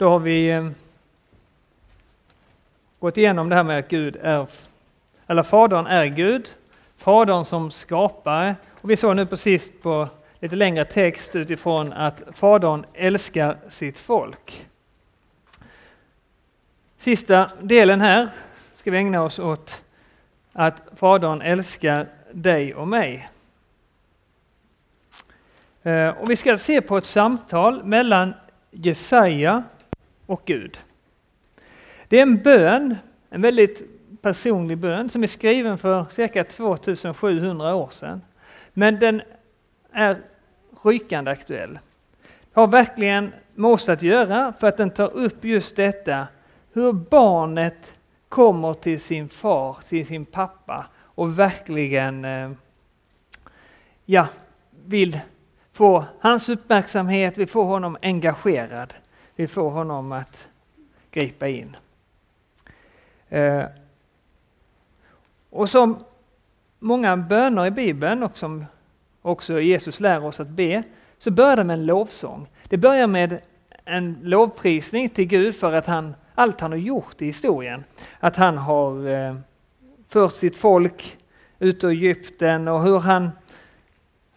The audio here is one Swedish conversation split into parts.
Då har vi eh, gått igenom det här med att Gud är, eller Fadern är Gud, Fadern som skapare. Och vi såg nu precis på lite längre text utifrån att Fadern älskar sitt folk. Sista delen här ska vi ägna oss åt att Fadern älskar dig och mig. Eh, och vi ska se på ett samtal mellan Jesaja och Gud. Det är en bön, en väldigt personlig bön som är skriven för cirka 2700 år sedan. Men den är rykande aktuell. Det har verkligen med oss att göra för att den tar upp just detta hur barnet kommer till sin far, till sin pappa och verkligen eh, ja, vill få hans uppmärksamhet, vill få honom engagerad, vi får honom att gripa in. Eh, och som många böner i Bibeln och som också Jesus lär oss att be, så börjar det med en lovsång. Det börjar med en lovprisning till Gud för att han, allt han har gjort i historien. Att han har eh, fört sitt folk ut ur Egypten och hur han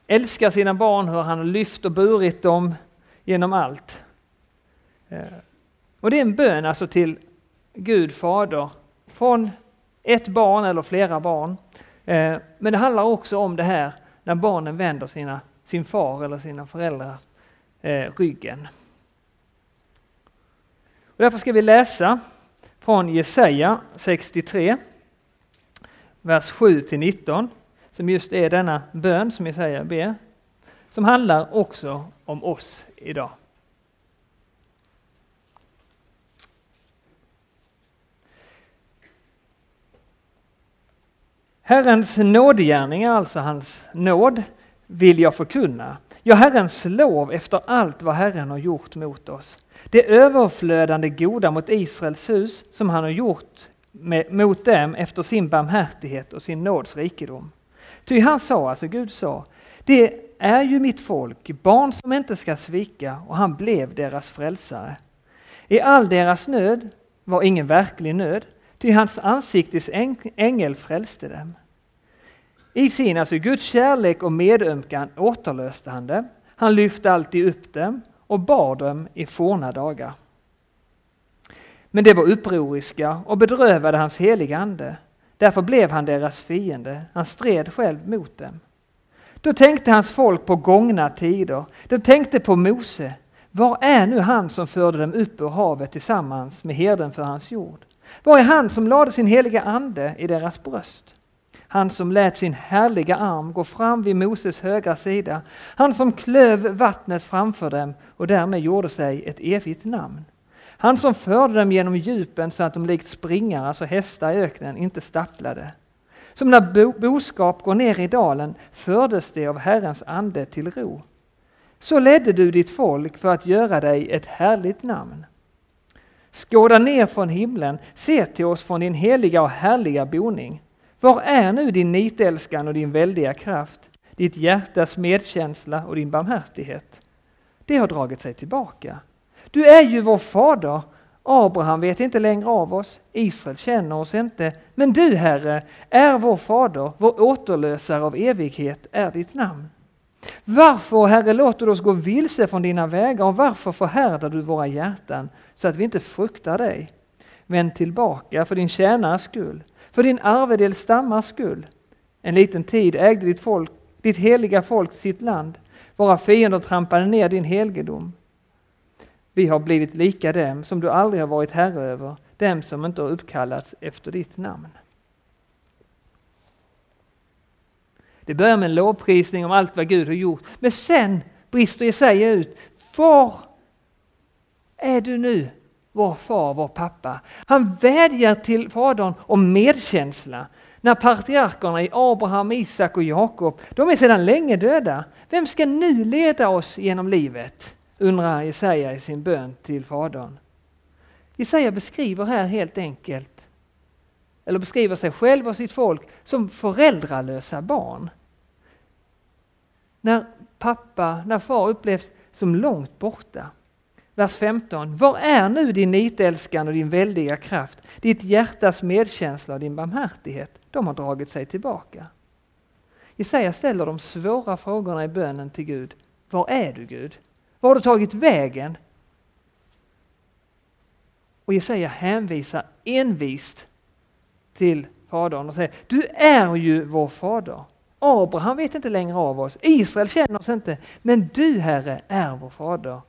älskar sina barn, hur han har lyft och burit dem genom allt. Eh, och det är en bön alltså till Gud Fader från ett barn eller flera barn. Eh, men det handlar också om det här när barnen vänder sina, sin far eller sina föräldrar eh, ryggen. Och därför ska vi läsa från Jesaja 63, vers 7 till 19, som just är denna bön som Jesaja ber, som handlar också om oss idag. Herrens nådegärningar, alltså hans nåd, vill jag förkunna. Ja, Herrens lov efter allt vad Herren har gjort mot oss. Det överflödande goda mot Israels hus som han har gjort med, mot dem efter sin barmhärtighet och sin nåds rikedom. Ty han sa, alltså Gud sa, det är ju mitt folk, barn som inte ska svika, och han blev deras frälsare. I all deras nöd var ingen verklig nöd, ty hans ansiktes ängel frälste dem. I sin, alltså Guds kärlek och medömkan återlöste han dem. Han lyfte alltid upp dem och bar dem i forna dagar. Men de var upproriska och bedrövade hans heliga ande. Därför blev han deras fiende. Han stred själv mot dem. Då tänkte hans folk på gångna tider. De tänkte på Mose. Var är nu han som förde dem upp ur havet tillsammans med herden för hans jord? Var är han som lade sin heliga ande i deras bröst? Han som lät sin härliga arm gå fram vid Moses högra sida. Han som klöv vattnet framför dem och därmed gjorde sig ett evigt namn. Han som förde dem genom djupen så att de likt springare, alltså hästar i öknen, inte stapplade. Som när bo boskap går ner i dalen fördes det av Herrens ande till ro. Så ledde du ditt folk för att göra dig ett härligt namn. Skåda ner från himlen, se till oss från din heliga och härliga boning. Var är nu din nitälskan och din väldiga kraft, ditt hjärtas medkänsla och din barmhärtighet? Det har dragit sig tillbaka. Du är ju vår fader. Abraham vet inte längre av oss, Israel känner oss inte. Men du, Herre, är vår fader, vår återlösare av evighet är ditt namn. Varför, Herre, låter du oss gå vilse från dina vägar och varför förhärdar du våra hjärtan så att vi inte fruktar dig? Vänd tillbaka för din tjänares skull, för din arvedels stammars skull. En liten tid ägde ditt, folk, ditt heliga folk sitt land. Våra fiender trampade ner din helgedom. Vi har blivit lika dem som du aldrig har varit herre över, dem som inte har uppkallats efter ditt namn. Det börjar med en lovprisning om allt vad Gud har gjort, men sen brister Jesaja ut. Var är du nu, vår far, vår pappa? Han vädjar till Fadern om medkänsla. När patriarkerna i Abraham, Isak och Jakob, de är sedan länge döda. Vem ska nu leda oss genom livet? undrar Jesaja i sin bön till Fadern. Jesaja beskriver här helt enkelt, eller beskriver sig själv och sitt folk som föräldralösa barn. När pappa, när far upplevs som långt borta. Vers 15. Var är nu din nitälskan och din väldiga kraft, ditt hjärtas medkänsla och din barmhärtighet? De har dragit sig tillbaka. Jesaja ställer de svåra frågorna i bönen till Gud. Var är du Gud? Var har du tagit vägen? Och Jesaja hänvisar envist till Fadern och säger, du är ju vår fader. Abraham vet inte längre av oss, Israel känner oss inte, men du Herre är vår fader.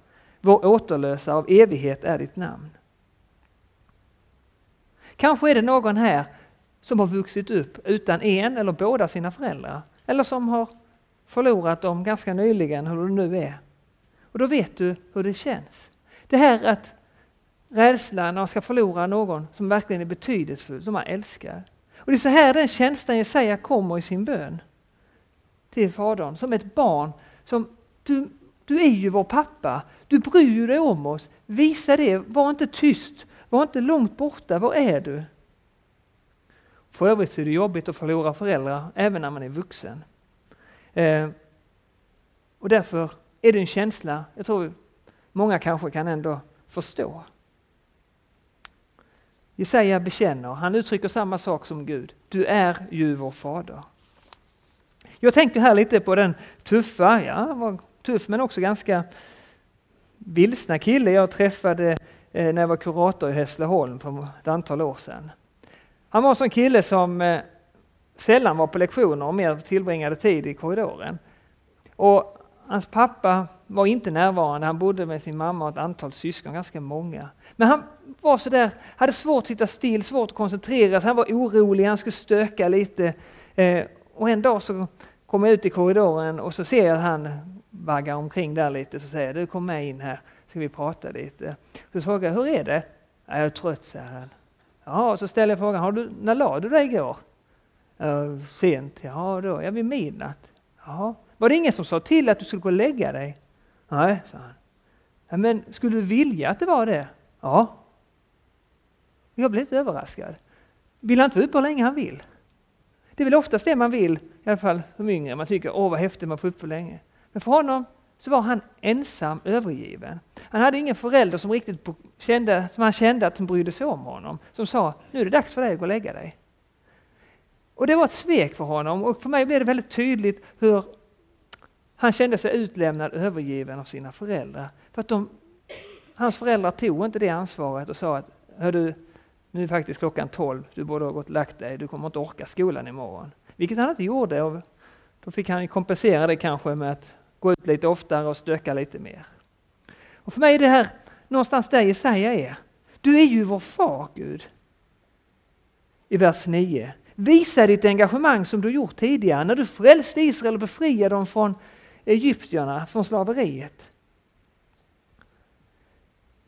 Vår återlösa av evighet är ditt namn. Kanske är det någon här som har vuxit upp utan en eller båda sina föräldrar. Eller som har förlorat dem ganska nyligen, hur det nu är. Och då vet du hur det känns. Det här att rädslan när man ska förlora någon som verkligen är betydelsefull, som man älskar. Och det är så här den känslan Jesaja kommer i sin bön till Fadern, som ett barn som du, du är ju vår pappa, du bryr dig om oss, visa det, var inte tyst, var inte långt borta, var är du? För övrigt så är det jobbigt att förlora föräldrar även när man är vuxen. Eh, och därför är det en känsla, jag tror många kanske kan ändå förstå. Jesaja bekänner, han uttrycker samma sak som Gud. Du är ju vår fader. Jag tänker här lite på den tuffa, ja, tuff men också ganska vilsna kille jag träffade eh, när jag var kurator i Hässleholm för ett antal år sedan. Han var en sån kille som eh, sällan var på lektioner och mer tillbringade tid i korridoren. Och hans pappa var inte närvarande, han bodde med sin mamma och ett antal syskon, ganska många. Men han var sådär, hade svårt att sitta still, svårt att koncentrera sig, han var orolig, han skulle stöka lite. Eh, och en dag så kom jag ut i korridoren och så ser jag att han vaggar omkring där lite, så säger jag, du kom med in här, ska vi prata lite. Så frågar jag, hur är det? Jag är trött, säger han. Ja, så ställer jag frågan, har du, när la du dig igår? Uh, sent, ja då, ja vid midnatt. Ja. Var det ingen som sa till att du skulle gå och lägga dig? Nej, sa han. Ja, men skulle du vilja att det var det? Ja. Jag blev lite överraskad. Vill han inte vara uppe hur länge han vill? Det är väl oftast det man vill, i alla fall som yngre. Man tycker, åh vad häftigt man får upp för länge. Men för honom så var han ensam övergiven. Han hade ingen förälder som riktigt kände, som han kände att som brydde sig om honom. Som sa, nu är det dags för dig att gå och lägga dig. Och det var ett svek för honom och för mig blev det väldigt tydligt hur han kände sig utlämnad, övergiven av sina föräldrar. För att de, hans föräldrar tog inte det ansvaret och sa att, hör du, nu är faktiskt klockan tolv, du borde ha gått och lagt dig, du kommer inte orka skolan imorgon. Vilket han inte gjorde och då fick han kompensera det kanske med att gå ut lite oftare och stöka lite mer. Och för mig är det här någonstans där Jesaja är. Du är ju vår far Gud. I vers 9. Visa ditt engagemang som du gjort tidigare när du frälste Israel och befriade dem från egyptierna, från slaveriet.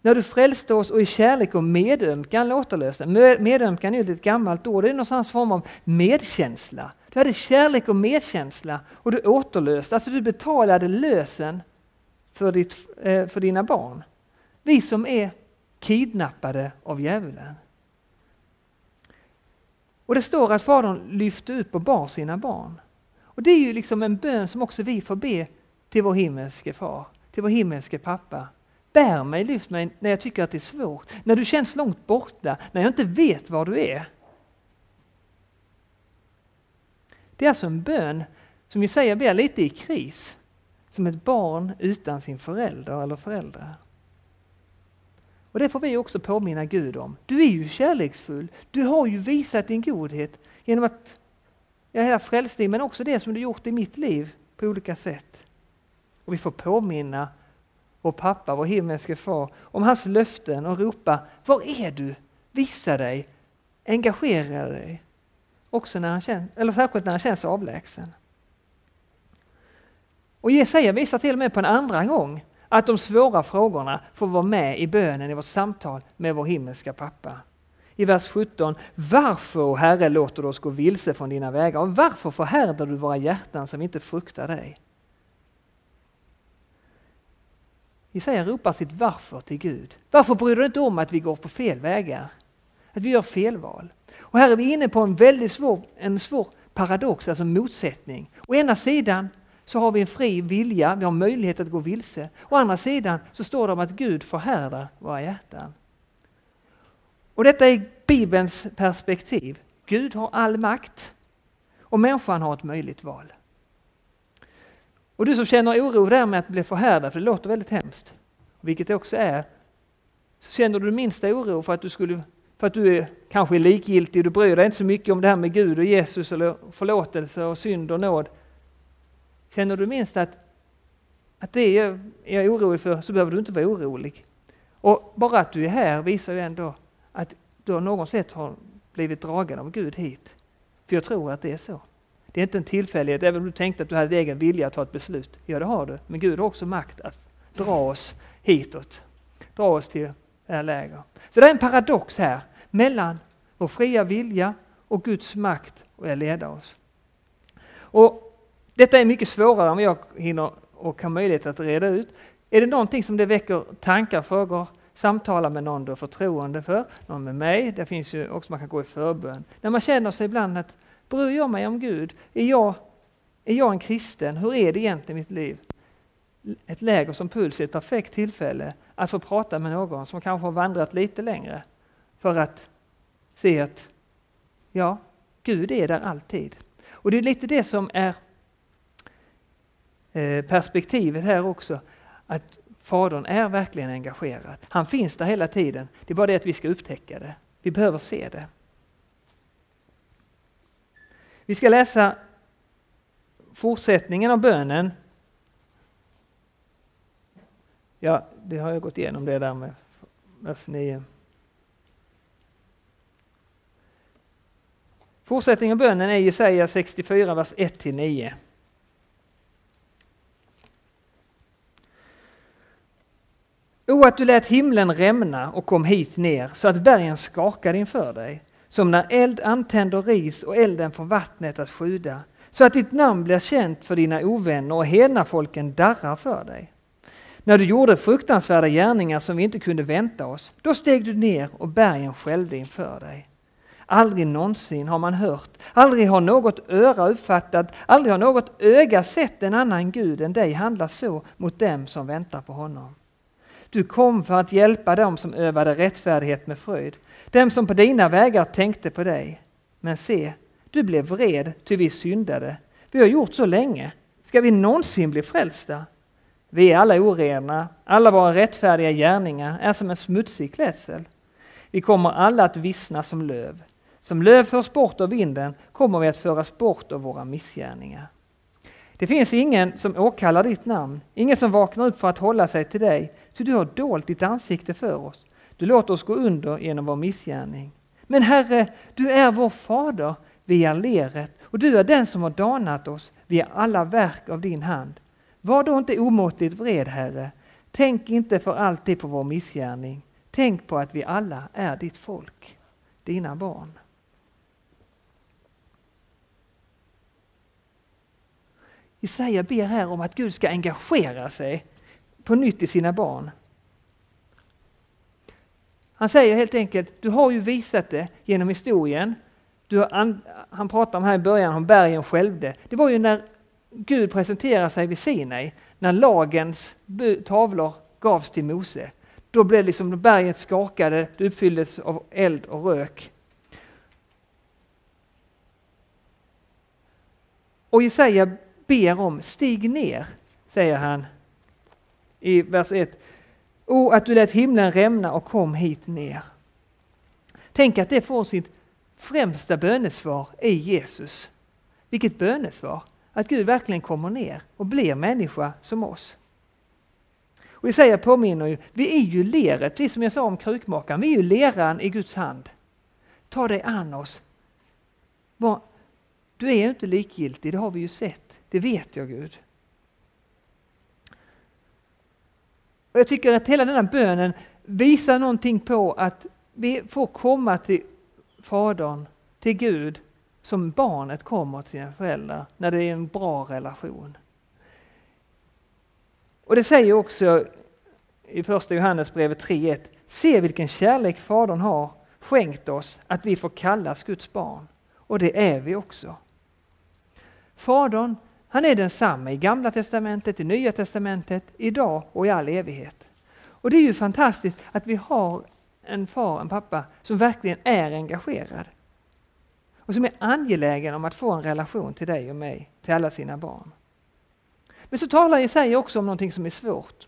När du frälste oss och i kärlek och medömkan återlöste. Medömkan är ju ett gammalt ord, det är någonstans form av medkänsla. Du hade kärlek och medkänsla och du återlöste, alltså du betalade lösen för, ditt, eh, för dina barn. Vi som är kidnappade av djävulen. Och det står att Fadern lyfte upp och bar sina barn. Och det är ju liksom en bön som också vi får be till vår himmelske far, till vår himmelske pappa. Bär mig, lyft mig när jag tycker att det är svårt, när du känns långt borta, när jag inte vet var du är. Det är alltså en bön som vi säger blir lite i kris, som ett barn utan sin förälder eller föräldrar. Och det får vi också påminna Gud om. Du är ju kärleksfull. Du har ju visat din godhet genom att jag hela frälst men också det som du gjort i mitt liv på olika sätt. Och vi får påminna vår pappa, vår himmelske far, om hans löften och ropa, var är du? Visa dig, engagera dig. Också när han känns, eller särskilt när han känns avlägsen. Och Jesaja visar till och med på en andra gång att de svåra frågorna får vara med i bönen i vårt samtal med vår himmelska pappa. I vers 17, varför Herre låter du oss gå vilse från dina vägar och varför förhärdar du våra hjärtan som inte fruktar dig? Jesaja ropar sitt varför till Gud. Varför bryr du dig inte om att vi går på fel vägar? Att vi gör fel val? Och här är vi inne på en väldigt svår, en svår paradox, alltså motsättning. Å ena sidan så har vi en fri vilja, vi har möjlighet att gå vilse. Å andra sidan så står det om att Gud förhärdar våra hjärtan. Och detta är Bibelns perspektiv. Gud har all makt och människan har ett möjligt val. Och du som känner oro där med att bli förhärdad, för det låter väldigt hemskt, vilket det också är, så känner du minsta oro för att du skulle för att du är kanske är likgiltig, du bryr dig inte så mycket om det här med Gud och Jesus eller förlåtelse och synd och nåd. Känner du minst att, att det är jag orolig för så behöver du inte vara orolig. Och bara att du är här visar ju ändå att du har någon sätt har blivit dragen av Gud hit. För jag tror att det är så. Det är inte en tillfällighet, även om du tänkte att du hade egen vilja att ta ett beslut. Ja, det har du. Men Gud har också makt att dra oss hitåt. Dra oss till läger. Så det är en paradox här mellan vår fria vilja och Guds makt att leda oss. Och detta är mycket svårare än jag hinner och har möjlighet att reda ut. Är det någonting som det väcker tankar, frågor, samtala med någon du har förtroende för, någon med mig, det finns ju också man kan gå i förbön. När man känner sig ibland att bryr jag mig om Gud? Är jag, är jag en kristen? Hur är det egentligen i mitt liv? Ett läger som Puls är ett perfekt tillfälle att få prata med någon som kanske har vandrat lite längre för att se att ja, Gud är där alltid. Och det är lite det som är eh, perspektivet här också, att Fadern är verkligen engagerad. Han finns där hela tiden. Det är bara det att vi ska upptäcka det. Vi behöver se det. Vi ska läsa fortsättningen av bönen. Ja, det har jag gått igenom det där med vers 9. Fortsättningen av bönen är Jesaja 64, vers 1-9. O, att du lät himlen rämna och kom hit ner så att bergen skakade inför dig, som när eld antänder ris och elden får vattnet att sjuda, så att ditt namn blir känt för dina ovänner och hednafolken darrar för dig. När du gjorde fruktansvärda gärningar som vi inte kunde vänta oss, då steg du ner och bergen skällde inför dig. Aldrig någonsin har man hört, aldrig har något öra uppfattat, aldrig har något öga sett en annan Gud än dig handla så mot dem som väntar på honom. Du kom för att hjälpa dem som övade rättfärdighet med fröjd, dem som på dina vägar tänkte på dig. Men se, du blev vred, ty vi syndade. Vi har gjort så länge. Ska vi någonsin bli frälsta? Vi är alla orena, alla våra rättfärdiga gärningar är som en smutsig klädsel. Vi kommer alla att vissna som löv. Som löv förs bort av vinden kommer vi att föras bort av våra missgärningar. Det finns ingen som åkallar ditt namn, ingen som vaknar upp för att hålla sig till dig, så du har dolt ditt ansikte för oss. Du låter oss gå under genom vår missgärning. Men Herre, du är vår fader, vi är leret och du är den som har danat oss, vi är alla verk av din hand. Var då inte omåttligt vred, Herre. Tänk inte för alltid på vår missgärning. Tänk på att vi alla är ditt folk, dina barn. Jesaja ber här om att Gud ska engagera sig på nytt i sina barn. Han säger helt enkelt, du har ju visat det genom historien. han pratar om här i början om bergen skälvde. Det var ju när Gud presenterar sig vid Sinai, när lagens tavlor gavs till Mose. Då blev liksom berget skakade, det uppfylldes av eld och rök. Och Jesaja ber om, stig ner, säger han i vers 1. O, att du lät himlen rämna och kom hit ner. Tänk att det får sitt främsta bönesvar i Jesus. Vilket bönesvar! Att Gud verkligen kommer ner och blir människa som oss. Och Jesaja påminner ju, vi är ju leret, precis som jag sa om krukmakaren, vi är ju leran i Guds hand. Ta dig an oss. Du är ju inte likgiltig, det har vi ju sett. Det vet jag Gud. Och jag tycker att hela denna bönen visar någonting på att vi får komma till Fadern, till Gud, som barnet kommer till sina föräldrar när det är en bra relation. Och det säger också i första Johannesbrevet 3.1, se vilken kärlek Fadern har skänkt oss att vi får kallas Guds barn. Och det är vi också. Fadern Han är densamma i Gamla Testamentet, i Nya Testamentet, idag och i all evighet. Och det är ju fantastiskt att vi har en far, en pappa, som verkligen är engagerad. Och som är angelägen om att få en relation till dig och mig, till alla sina barn. Men så talar Jesaja också om någonting som är svårt.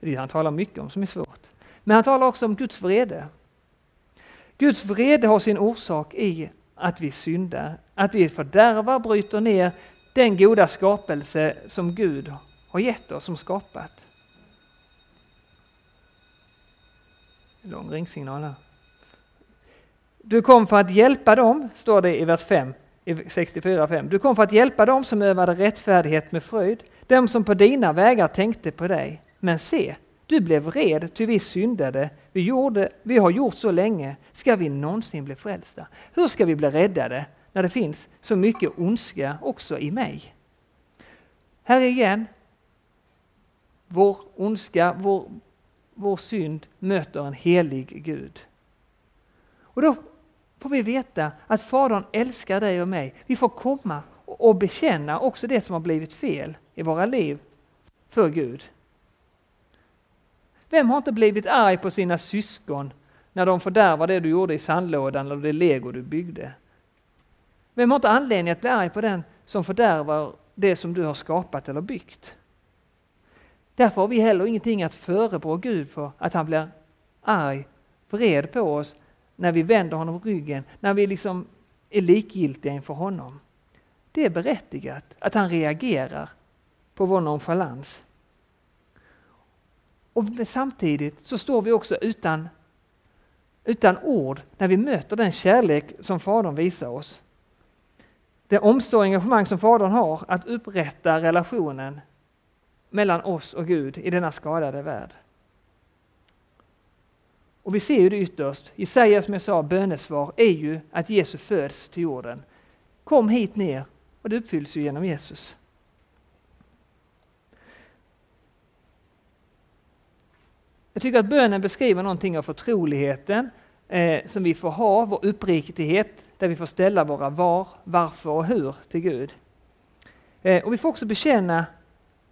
Det han talar mycket om som är svårt. Men han talar också om Guds vrede. Guds vrede har sin orsak i att vi syndar, att vi fördärvar, bryter ner den goda skapelse som Gud har gett oss, som skapat. Lång ringsignal här. Du kom för att hjälpa dem, står det i vers 5, i 64.5. Du kom för att hjälpa dem som övade rättfärdighet med fröjd, dem som på dina vägar tänkte på dig. Men se, du blev red, ty vi syndade. Vi, gjorde, vi har gjort så länge. Ska vi någonsin bli frälsta? Hur ska vi bli räddade när det finns så mycket ondska också i mig? Här igen, vår ondska, vår, vår synd möter en helig Gud. Och då får vi veta att Fadern älskar dig och mig. Vi får komma och bekänna också det som har blivit fel i våra liv för Gud. Vem har inte blivit arg på sina syskon när de fördärvar det du gjorde i sandlådan eller det lego du byggde? Vem har inte anledning att bli arg på den som fördärvar det som du har skapat eller byggt? Därför har vi heller ingenting att förebrå Gud för att han blir arg, vred på oss när vi vänder honom ryggen, när vi liksom är likgiltiga inför honom. Det är berättigat att han reagerar på vår nonchalans. Och samtidigt så står vi också utan, utan ord när vi möter den kärlek som Fadern visar oss. Det omsorg och engagemang som Fadern har att upprätta relationen mellan oss och Gud i denna skadade värld. Och vi ser ju det ytterst. Jesaja som jag sa, bönesvar är ju att Jesus föds till jorden. Kom hit ner och det uppfylls ju genom Jesus. Jag tycker att bönen beskriver någonting av förtroligheten eh, som vi får ha, vår uppriktighet, där vi får ställa våra var, varför och hur till Gud. Eh, och vi får också bekänna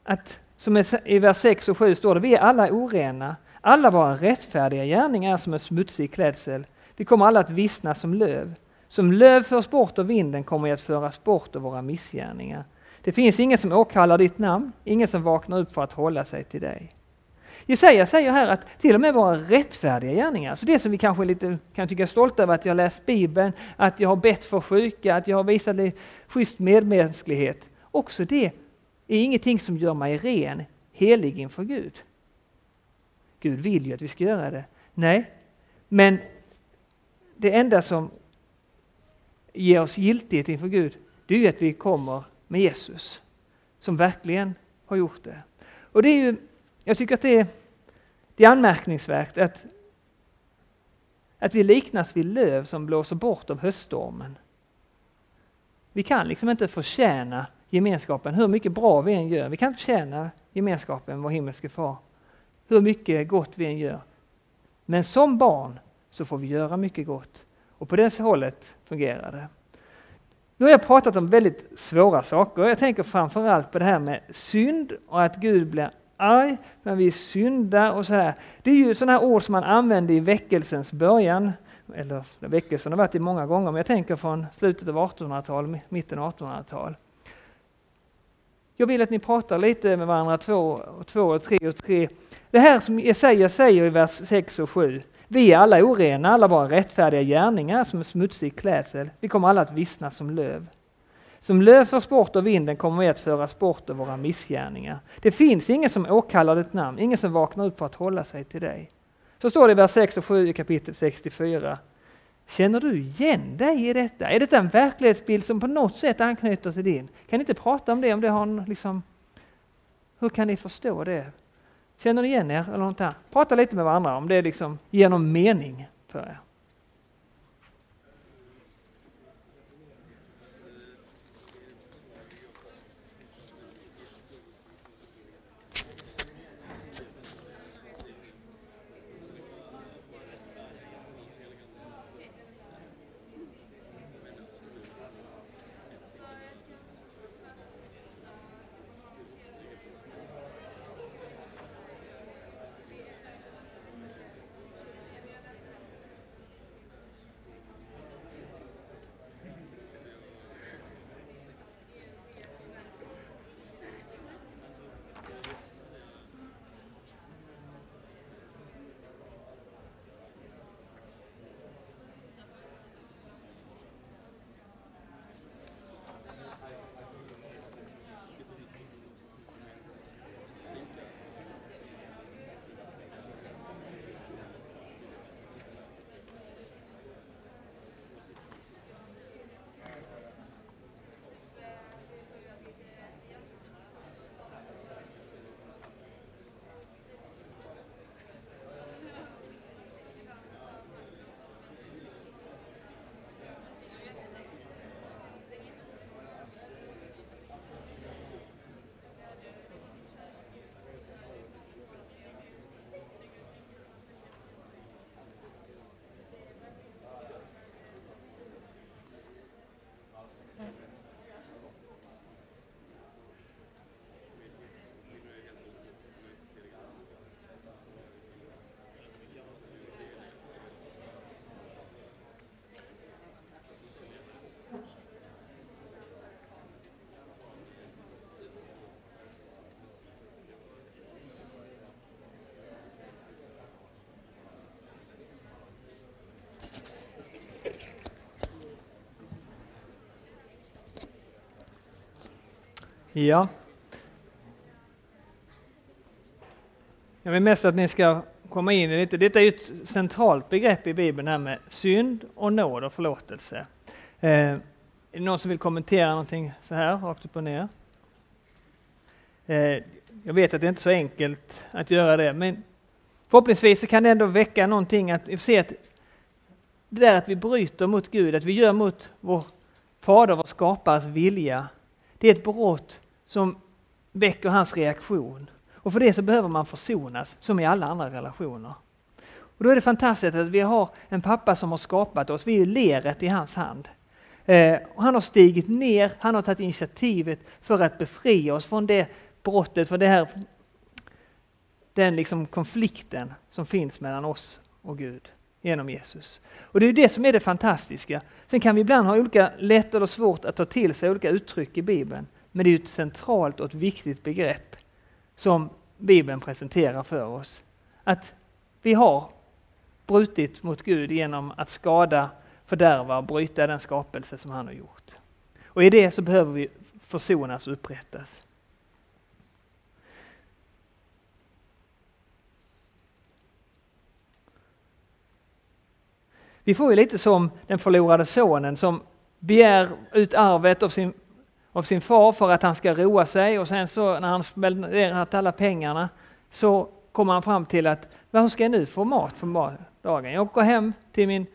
att, som i vers 6 och 7 står det, vi är alla orena, alla våra rättfärdiga gärningar är som en smutsig klädsel. Vi kommer alla att vissna som löv. Som löv förs bort av vinden kommer vi att föras bort av våra missgärningar. Det finns ingen som åkallar ditt namn, ingen som vaknar upp för att hålla sig till dig. Jesaja säger här att till och med våra rättfärdiga gärningar, så det som vi kanske lite kan tycka är stolta över, att jag läst Bibeln, att jag har bett för sjuka, att jag har visat schysst medmänsklighet, också det är ingenting som gör mig ren, helig inför Gud. Gud vill ju att vi ska göra det. Nej, men det enda som ger oss giltighet inför Gud, det är ju att vi kommer med Jesus, som verkligen har gjort det. Och det är ju, jag tycker att det är, det är anmärkningsvärt att, att vi liknas vid löv som blåser bort av höststormen. Vi kan liksom inte förtjäna gemenskapen, hur mycket bra vi än gör. Vi kan inte förtjäna gemenskapen med vår himmelske far hur mycket gott vi än gör. Men som barn så får vi göra mycket gott. Och på det hållet fungerar det. Nu har jag pratat om väldigt svåra saker. Jag tänker framförallt på det här med synd och att Gud blir arg när vi syndar och så här. Det är ju sådana här ord som man använde i väckelsens början. Eller väckelsen har varit det många gånger, men jag tänker från slutet av 1800-talet, mitten av 1800-talet. Jag vill att ni pratar lite med varandra två och två och tre och tre. Det här som Jesaja säger i vers 6 och 7. Vi är alla orena, alla våra rättfärdiga gärningar som en smutsig klädsel. Vi kommer alla att vissna som löv. Som löv förs bort av vinden kommer vi att föras bort av våra missgärningar. Det finns ingen som åkallar ditt namn, ingen som vaknar upp för att hålla sig till dig. Så står det i vers 6 och 7 i kapitel 64. Känner du igen dig i detta? Är detta en verklighetsbild som på något sätt anknyter till din? Kan ni inte prata om det? Om det har liksom, hur kan ni förstå det? Känner ni igen er? Eller något där? Prata lite med varandra om det liksom ger någon mening för er. Ja. Jag vill mest att ni ska komma in i lite. Detta är ett centralt begrepp i Bibeln, här med synd och nåd och förlåtelse. Eh, är det någon som vill kommentera någonting så här, rakt upp och ner? Eh, jag vet att det inte är så enkelt att göra det, men förhoppningsvis så kan det ändå väcka någonting att se att det där att vi bryter mot Gud, att vi gör mot vår Fader, vår skapares vilja, det är ett brott som väcker hans reaktion. Och för det så behöver man försonas, som i alla andra relationer. Och då är det fantastiskt att vi har en pappa som har skapat oss, vi är leret i hans hand. Eh, och han har stigit ner, han har tagit initiativet för att befria oss från det brottet, från det här, den liksom konflikten som finns mellan oss och Gud genom Jesus. Och det är det som är det fantastiska. Sen kan vi ibland ha olika lätt eller svårt att ta till sig olika uttryck i Bibeln. Men det är ett centralt och ett viktigt begrepp som Bibeln presenterar för oss. Att vi har brutit mot Gud genom att skada, fördärva och bryta den skapelse som han har gjort. Och i det så behöver vi försonas och upprättas. Vi får ju lite som den förlorade sonen som begär ut arvet av sin, av sin far för att han ska roa sig och sen så när han spenderat alla pengarna så kommer han fram till att vad ska jag nu få mat för dagen? Jag går hem till min,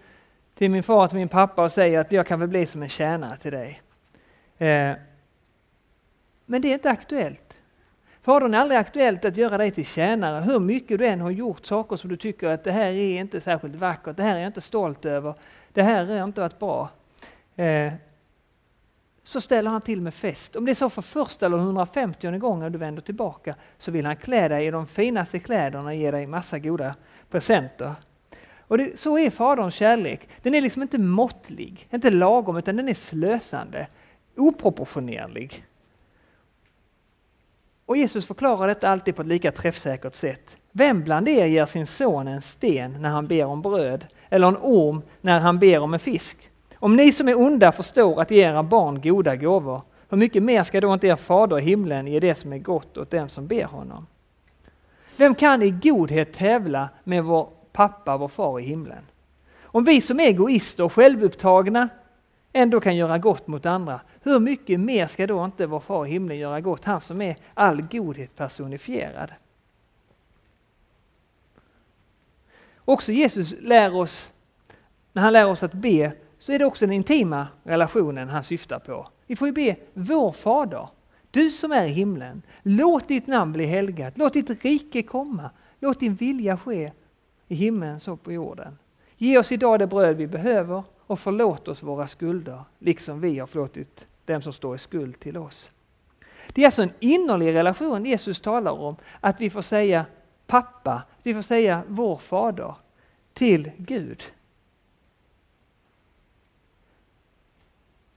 till min far, till min pappa och säger att jag kan väl bli som en tjänare till dig. Eh, men det är inte aktuellt. Fadern är aldrig aktuellt att göra dig till tjänare, hur mycket du än har gjort saker som du tycker att det här är inte särskilt vackert, det här är jag inte stolt över, det här har inte varit bra. Eh, så ställer han till med fest. Om det är så för första eller 150 gången du vänder tillbaka så vill han klä dig i de finaste kläderna och ge dig massa goda presenter. Och det, så är Faderns kärlek. Den är liksom inte måttlig, inte lagom, utan den är slösande, oproportionerlig. Och Jesus förklarar detta alltid på ett lika träffsäkert sätt. Vem bland er ger sin son en sten när han ber om bröd eller en orm när han ber om en fisk? Om ni som är onda förstår att ge era barn goda gåvor, hur mycket mer ska då inte er fader i himlen ge det som är gott åt den som ber honom? Vem kan i godhet tävla med vår pappa, vår far i himlen? Om vi som är egoister och självupptagna ändå kan göra gott mot andra, hur mycket mer ska då inte vår far i himlen göra gott, han som är all godhet personifierad? Också Jesus lär oss, när han lär oss att be, så är det också den intima relationen han syftar på. Vi får ju be vår Fader, du som är i himlen, låt ditt namn bli helgat, låt ditt rike komma, låt din vilja ske i himlen så på jorden. Ge oss idag det bröd vi behöver och förlåt oss våra skulder, liksom vi har förlåtit dem som står i skuld till oss. Det är alltså en innerlig relation Jesus talar om, att vi får säga pappa, vi får säga vår fader till Gud.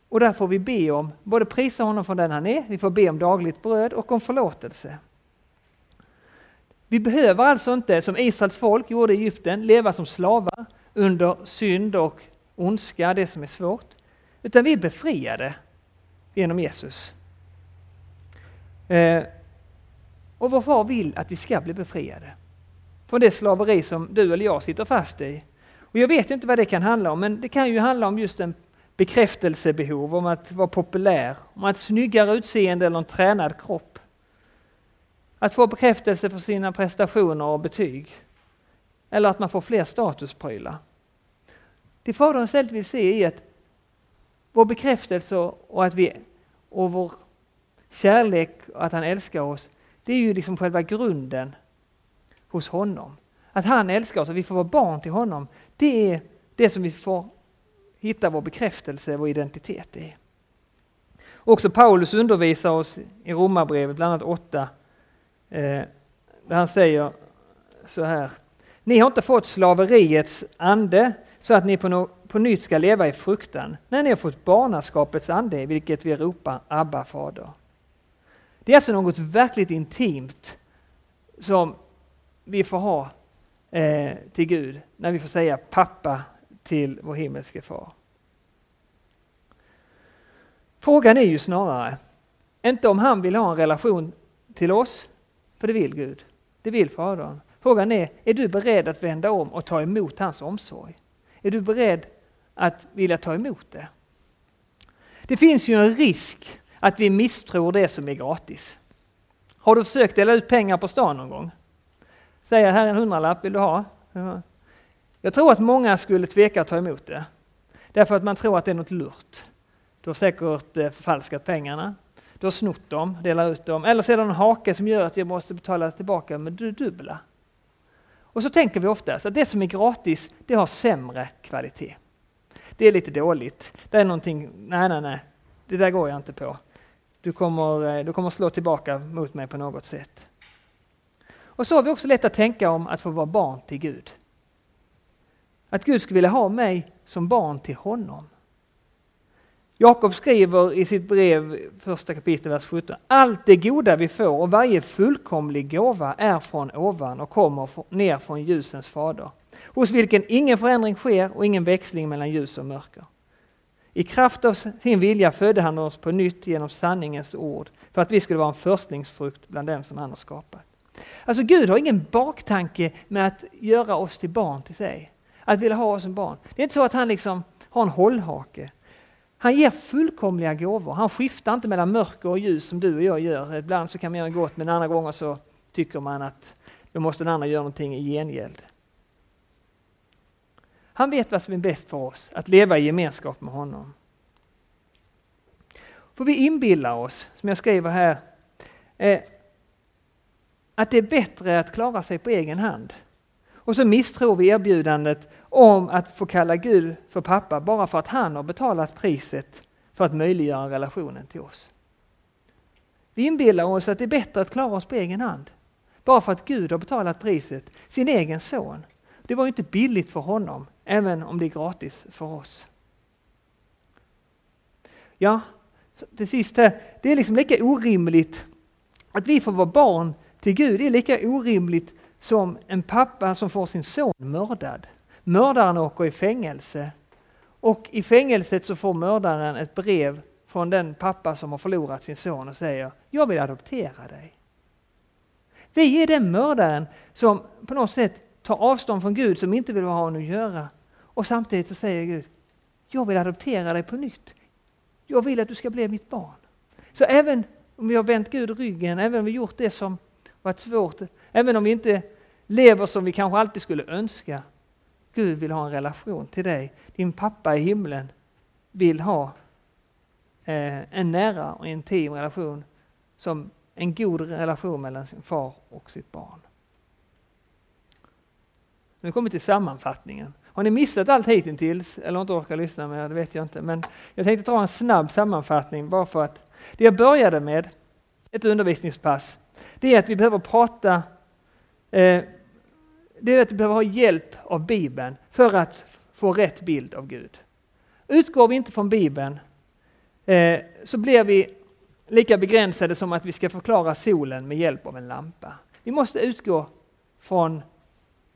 Och där får vi be om, både prisa honom för den han är, vi får be om dagligt bröd och om förlåtelse. Vi behöver alltså inte, som Israels folk gjorde i Egypten, leva som slavar under synd och ondska, det som är svårt. Utan vi är befriade genom Jesus. Eh, och vår far vill att vi ska bli befriade från det slaveri som du eller jag sitter fast i. Och jag vet inte vad det kan handla om, men det kan ju handla om just en bekräftelsebehov, om att vara populär, om att snyggare utseende eller en tränad kropp. Att få bekräftelse för sina prestationer och betyg. Eller att man får fler statusprylar. Det Fadern istället vill se är att vår bekräftelse och, att vi, och vår kärlek och att han älskar oss, det är ju liksom själva grunden hos honom. Att han älskar oss, att vi får vara barn till honom, det är det som vi får hitta vår bekräftelse, vår identitet i. Också Paulus undervisar oss i Romarbrevet, bland annat 8, eh, där han säger så här. Ni har inte fått slaveriets ande så att ni på, no på nytt ska leva i fruktan när ni har fått barnaskapets ande, vilket vi ropar Abba fader. Det är alltså något verkligt intimt som vi får ha eh, till Gud när vi får säga pappa till vår himmelske far. Frågan är ju snarare, Inte om han vill ha en relation till oss, för det vill Gud. Det vill Fadern. Frågan är, är du beredd att vända om och ta emot hans omsorg? Är du beredd att vilja ta emot det? Det finns ju en risk att vi misstror det som är gratis. Har du försökt dela ut pengar på stan någon gång? Säger här en hundralapp, vill du ha? Jag tror att många skulle tveka att ta emot det. Därför att man tror att det är något lurt. Du har säkert eh, förfalskat pengarna. Du har snott dem, delar ut dem. Eller så är det en hake som gör att jag måste betala tillbaka med det dubbla. Och så tänker vi oftast att det som är gratis, det har sämre kvalitet. Det är lite dåligt. Det är någonting, nej, nej, nej, det där går jag inte på. Du kommer, eh, du kommer slå tillbaka mot mig på något sätt. Och så har vi också lätt att tänka om att få vara barn till Gud. Att Gud skulle vilja ha mig som barn till honom. Jakob skriver i sitt brev, första kapitlet, vers 17. Allt det goda vi får och varje fullkomlig gåva är från ovan och kommer ner från ljusens fader, hos vilken ingen förändring sker och ingen växling mellan ljus och mörker. I kraft av sin vilja födde han oss på nytt genom sanningens ord för att vi skulle vara en förstlingsfrukt bland dem som han har skapat. Alltså Gud har ingen baktanke med att göra oss till barn till sig. Att vilja ha oss som barn. Det är inte så att han liksom har en hållhake. Han ger fullkomliga gåvor. Han skiftar inte mellan mörker och ljus som du och jag gör. Ibland så kan man göra gott men andra gånger så tycker man att då måste den andra göra någonting i gengäld. Han vet vad som är bäst för oss, att leva i gemenskap med honom. För vi inbillar oss, som jag skriver här, eh, att det är bättre att klara sig på egen hand. Och så misstror vi erbjudandet om att få kalla Gud för pappa bara för att han har betalat priset för att möjliggöra relationen till oss. Vi inbillar oss att det är bättre att klara oss på egen hand. Bara för att Gud har betalat priset, sin egen son. Det var ju inte billigt för honom, även om det är gratis för oss. Ja, till sist här, det är liksom lika orimligt att vi får vara barn till Gud, det är lika orimligt som en pappa som får sin son mördad. Mördaren åker i fängelse och i fängelset så får mördaren ett brev från den pappa som har förlorat sin son och säger Jag vill adoptera dig. Vi är den mördaren som på något sätt tar avstånd från Gud, som inte vill ha honom att göra. Och samtidigt så säger Gud Jag vill adoptera dig på nytt. Jag vill att du ska bli mitt barn. Så även om vi har vänt Gud ryggen, även om vi gjort det som varit svårt, även om vi inte lever som vi kanske alltid skulle önska. Gud vill ha en relation till dig. Din pappa i himlen vill ha eh, en nära och intim relation som en god relation mellan sin far och sitt barn. Nu kommer vi till sammanfattningen. Har ni missat allt hittills eller inte orkar lyssna mer, det vet jag inte. Men jag tänkte dra en snabb sammanfattning bara för att det jag började med, ett undervisningspass, det är att vi behöver prata eh, det är att vi behöver ha hjälp av Bibeln för att få rätt bild av Gud. Utgår vi inte från Bibeln eh, så blir vi lika begränsade som att vi ska förklara solen med hjälp av en lampa. Vi måste utgå från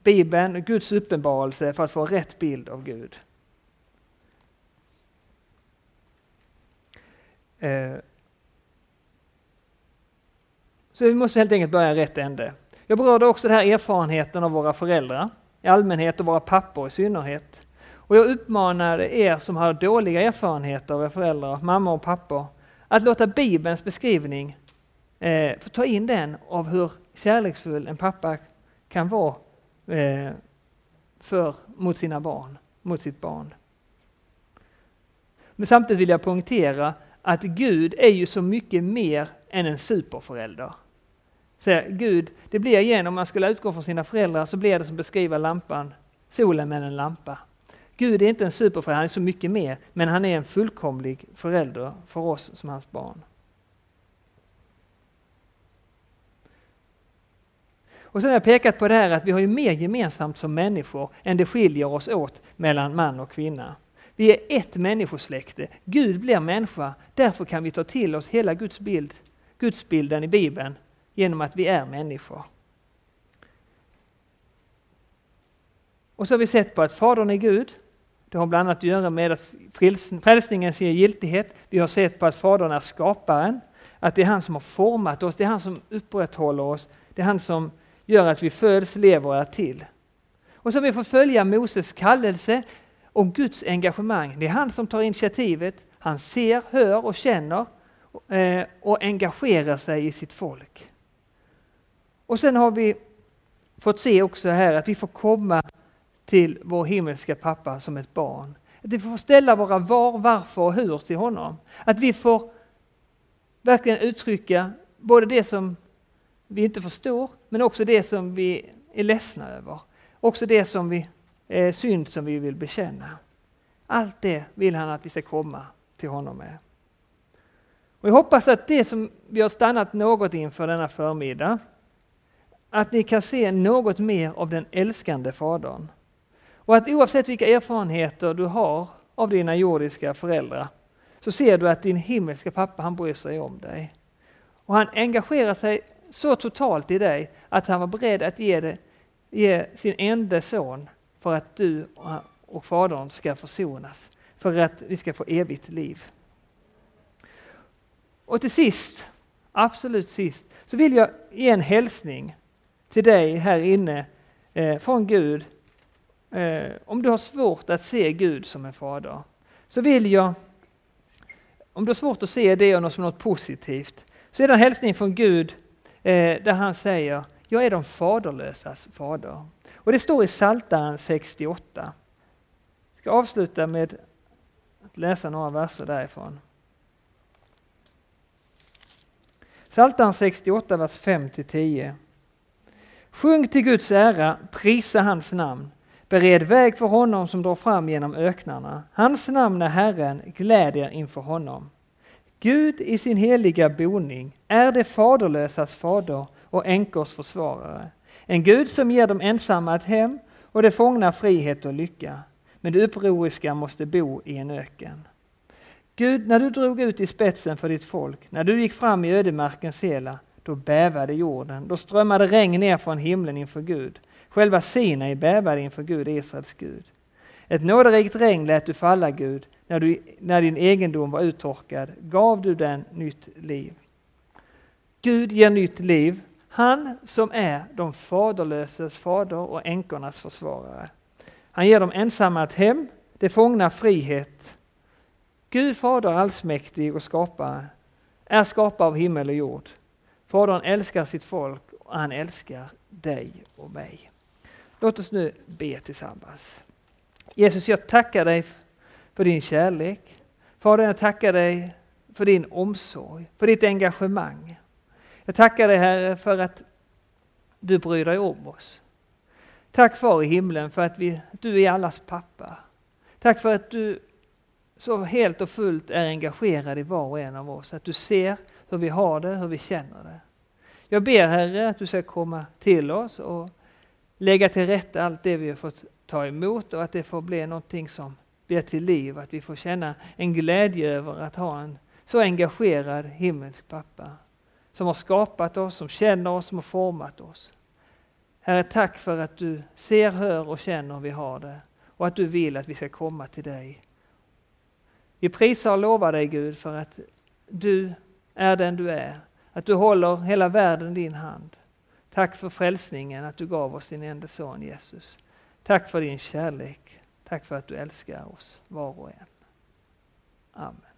Bibeln och Guds uppenbarelse för att få rätt bild av Gud. Eh, så vi måste helt enkelt börja i rätt ände. Jag berörde också den här erfarenheten av våra föräldrar i allmänhet och våra pappor i synnerhet. Och jag uppmanade er som har dåliga erfarenheter av era föräldrar, mamma och pappa, att låta Bibelns beskrivning eh, få ta in den av hur kärleksfull en pappa kan vara eh, för, mot sina barn, mot sitt barn. Men samtidigt vill jag poängtera att Gud är ju så mycket mer än en superförälder säger Gud, det blir igen, om man skulle utgå från sina föräldrar, så blir det som beskriva lampan, solen med en lampa. Gud är inte en superförälder, han är så mycket mer, men han är en fullkomlig förälder för oss som hans barn. Och sen har jag pekat på det här att vi har ju mer gemensamt som människor än det skiljer oss åt mellan man och kvinna. Vi är ett människosläkte. Gud blir människa, därför kan vi ta till oss hela Guds bild, Gudsbilden i Bibeln genom att vi är människor. Och så har vi sett på att Fadern är Gud. Det har bland annat att göra med att frälsningen ger giltighet. Vi har sett på att Fadern är skaparen, att det är han som har format oss, det är han som upprätthåller oss, det är han som gör att vi föds, lever och är till. Och så har vi fått följa Moses kallelse och Guds engagemang. Det är han som tar initiativet, han ser, hör och känner eh, och engagerar sig i sitt folk. Och sen har vi fått se också här att vi får komma till vår himmelska pappa som ett barn. Att vi får ställa våra var, varför och hur till honom. Att vi får verkligen uttrycka både det som vi inte förstår, men också det som vi är ledsna över. Också det som vi är synd som vi vill bekänna. Allt det vill han att vi ska komma till honom med. Och jag hoppas att det som vi har stannat något inför denna förmiddag, att ni kan se något mer av den älskande Fadern. Och att oavsett vilka erfarenheter du har av dina jordiska föräldrar, så ser du att din himmelska pappa, han bryr sig om dig. Och han engagerar sig så totalt i dig att han var beredd att ge, det, ge sin enda son för att du och Fadern ska försonas, för att vi ska få evigt liv. Och till sist, absolut sist, så vill jag ge en hälsning till dig här inne eh, från Gud. Eh, om du har svårt att se Gud som en fader, så vill jag, om du har svårt att se det som något positivt, så är det en hälsning från Gud eh, där han säger, jag är de faderlösas fader. Och det står i Psaltaren 68. Jag ska avsluta med att läsa några verser därifrån. Psaltaren 68, vers 5-10. Sjung till Guds ära, prisa hans namn. Bered väg för honom som drar fram genom öknarna. Hans namn är Herren, gläd er inför honom. Gud i sin heliga boning är det faderlösas fader och änkors försvarare. En Gud som ger dem ensamma ett hem och de fångna frihet och lycka. Men de upproriska måste bo i en öken. Gud, när du drog ut i spetsen för ditt folk, när du gick fram i ödemarkens hela, då bävade jorden, då strömmade regn ner från himlen inför Gud. Själva Sinai bävade inför Gud, Israels Gud. Ett nåderikt regn lät du falla, Gud, när, du, när din egendom var uttorkad, gav du den nytt liv. Gud ger nytt liv, han som är de faderlösas fader och änkornas försvarare. Han ger dem ensamma ett hem, de fångna frihet. Gud Fader allsmäktig och skapare är skapare av himmel och jord. Fadern älskar sitt folk och han älskar dig och mig. Låt oss nu be tillsammans. Jesus, jag tackar dig för din kärlek. Fader, jag tackar dig för din omsorg, för ditt engagemang. Jag tackar dig Herre för att du bryr dig om oss. Tack Far i himlen för att, vi, du är allas pappa. Tack för att du så helt och fullt är engagerad i var och en av oss. Att du ser hur vi har det, hur vi känner det. Jag ber Herre att du ska komma till oss och lägga till rätta allt det vi har fått ta emot och att det får bli någonting som blir till liv. Att vi får känna en glädje över att ha en så engagerad himmelsk pappa som har skapat oss, som känner oss, som har format oss. Herre, tack för att du ser, hör och känner hur vi har det och att du vill att vi ska komma till dig. Vi prisar och lovar dig Gud för att du är den du är, att du håller hela världen i din hand. Tack för frälsningen, att du gav oss din enda son Jesus. Tack för din kärlek. Tack för att du älskar oss var och en. Amen.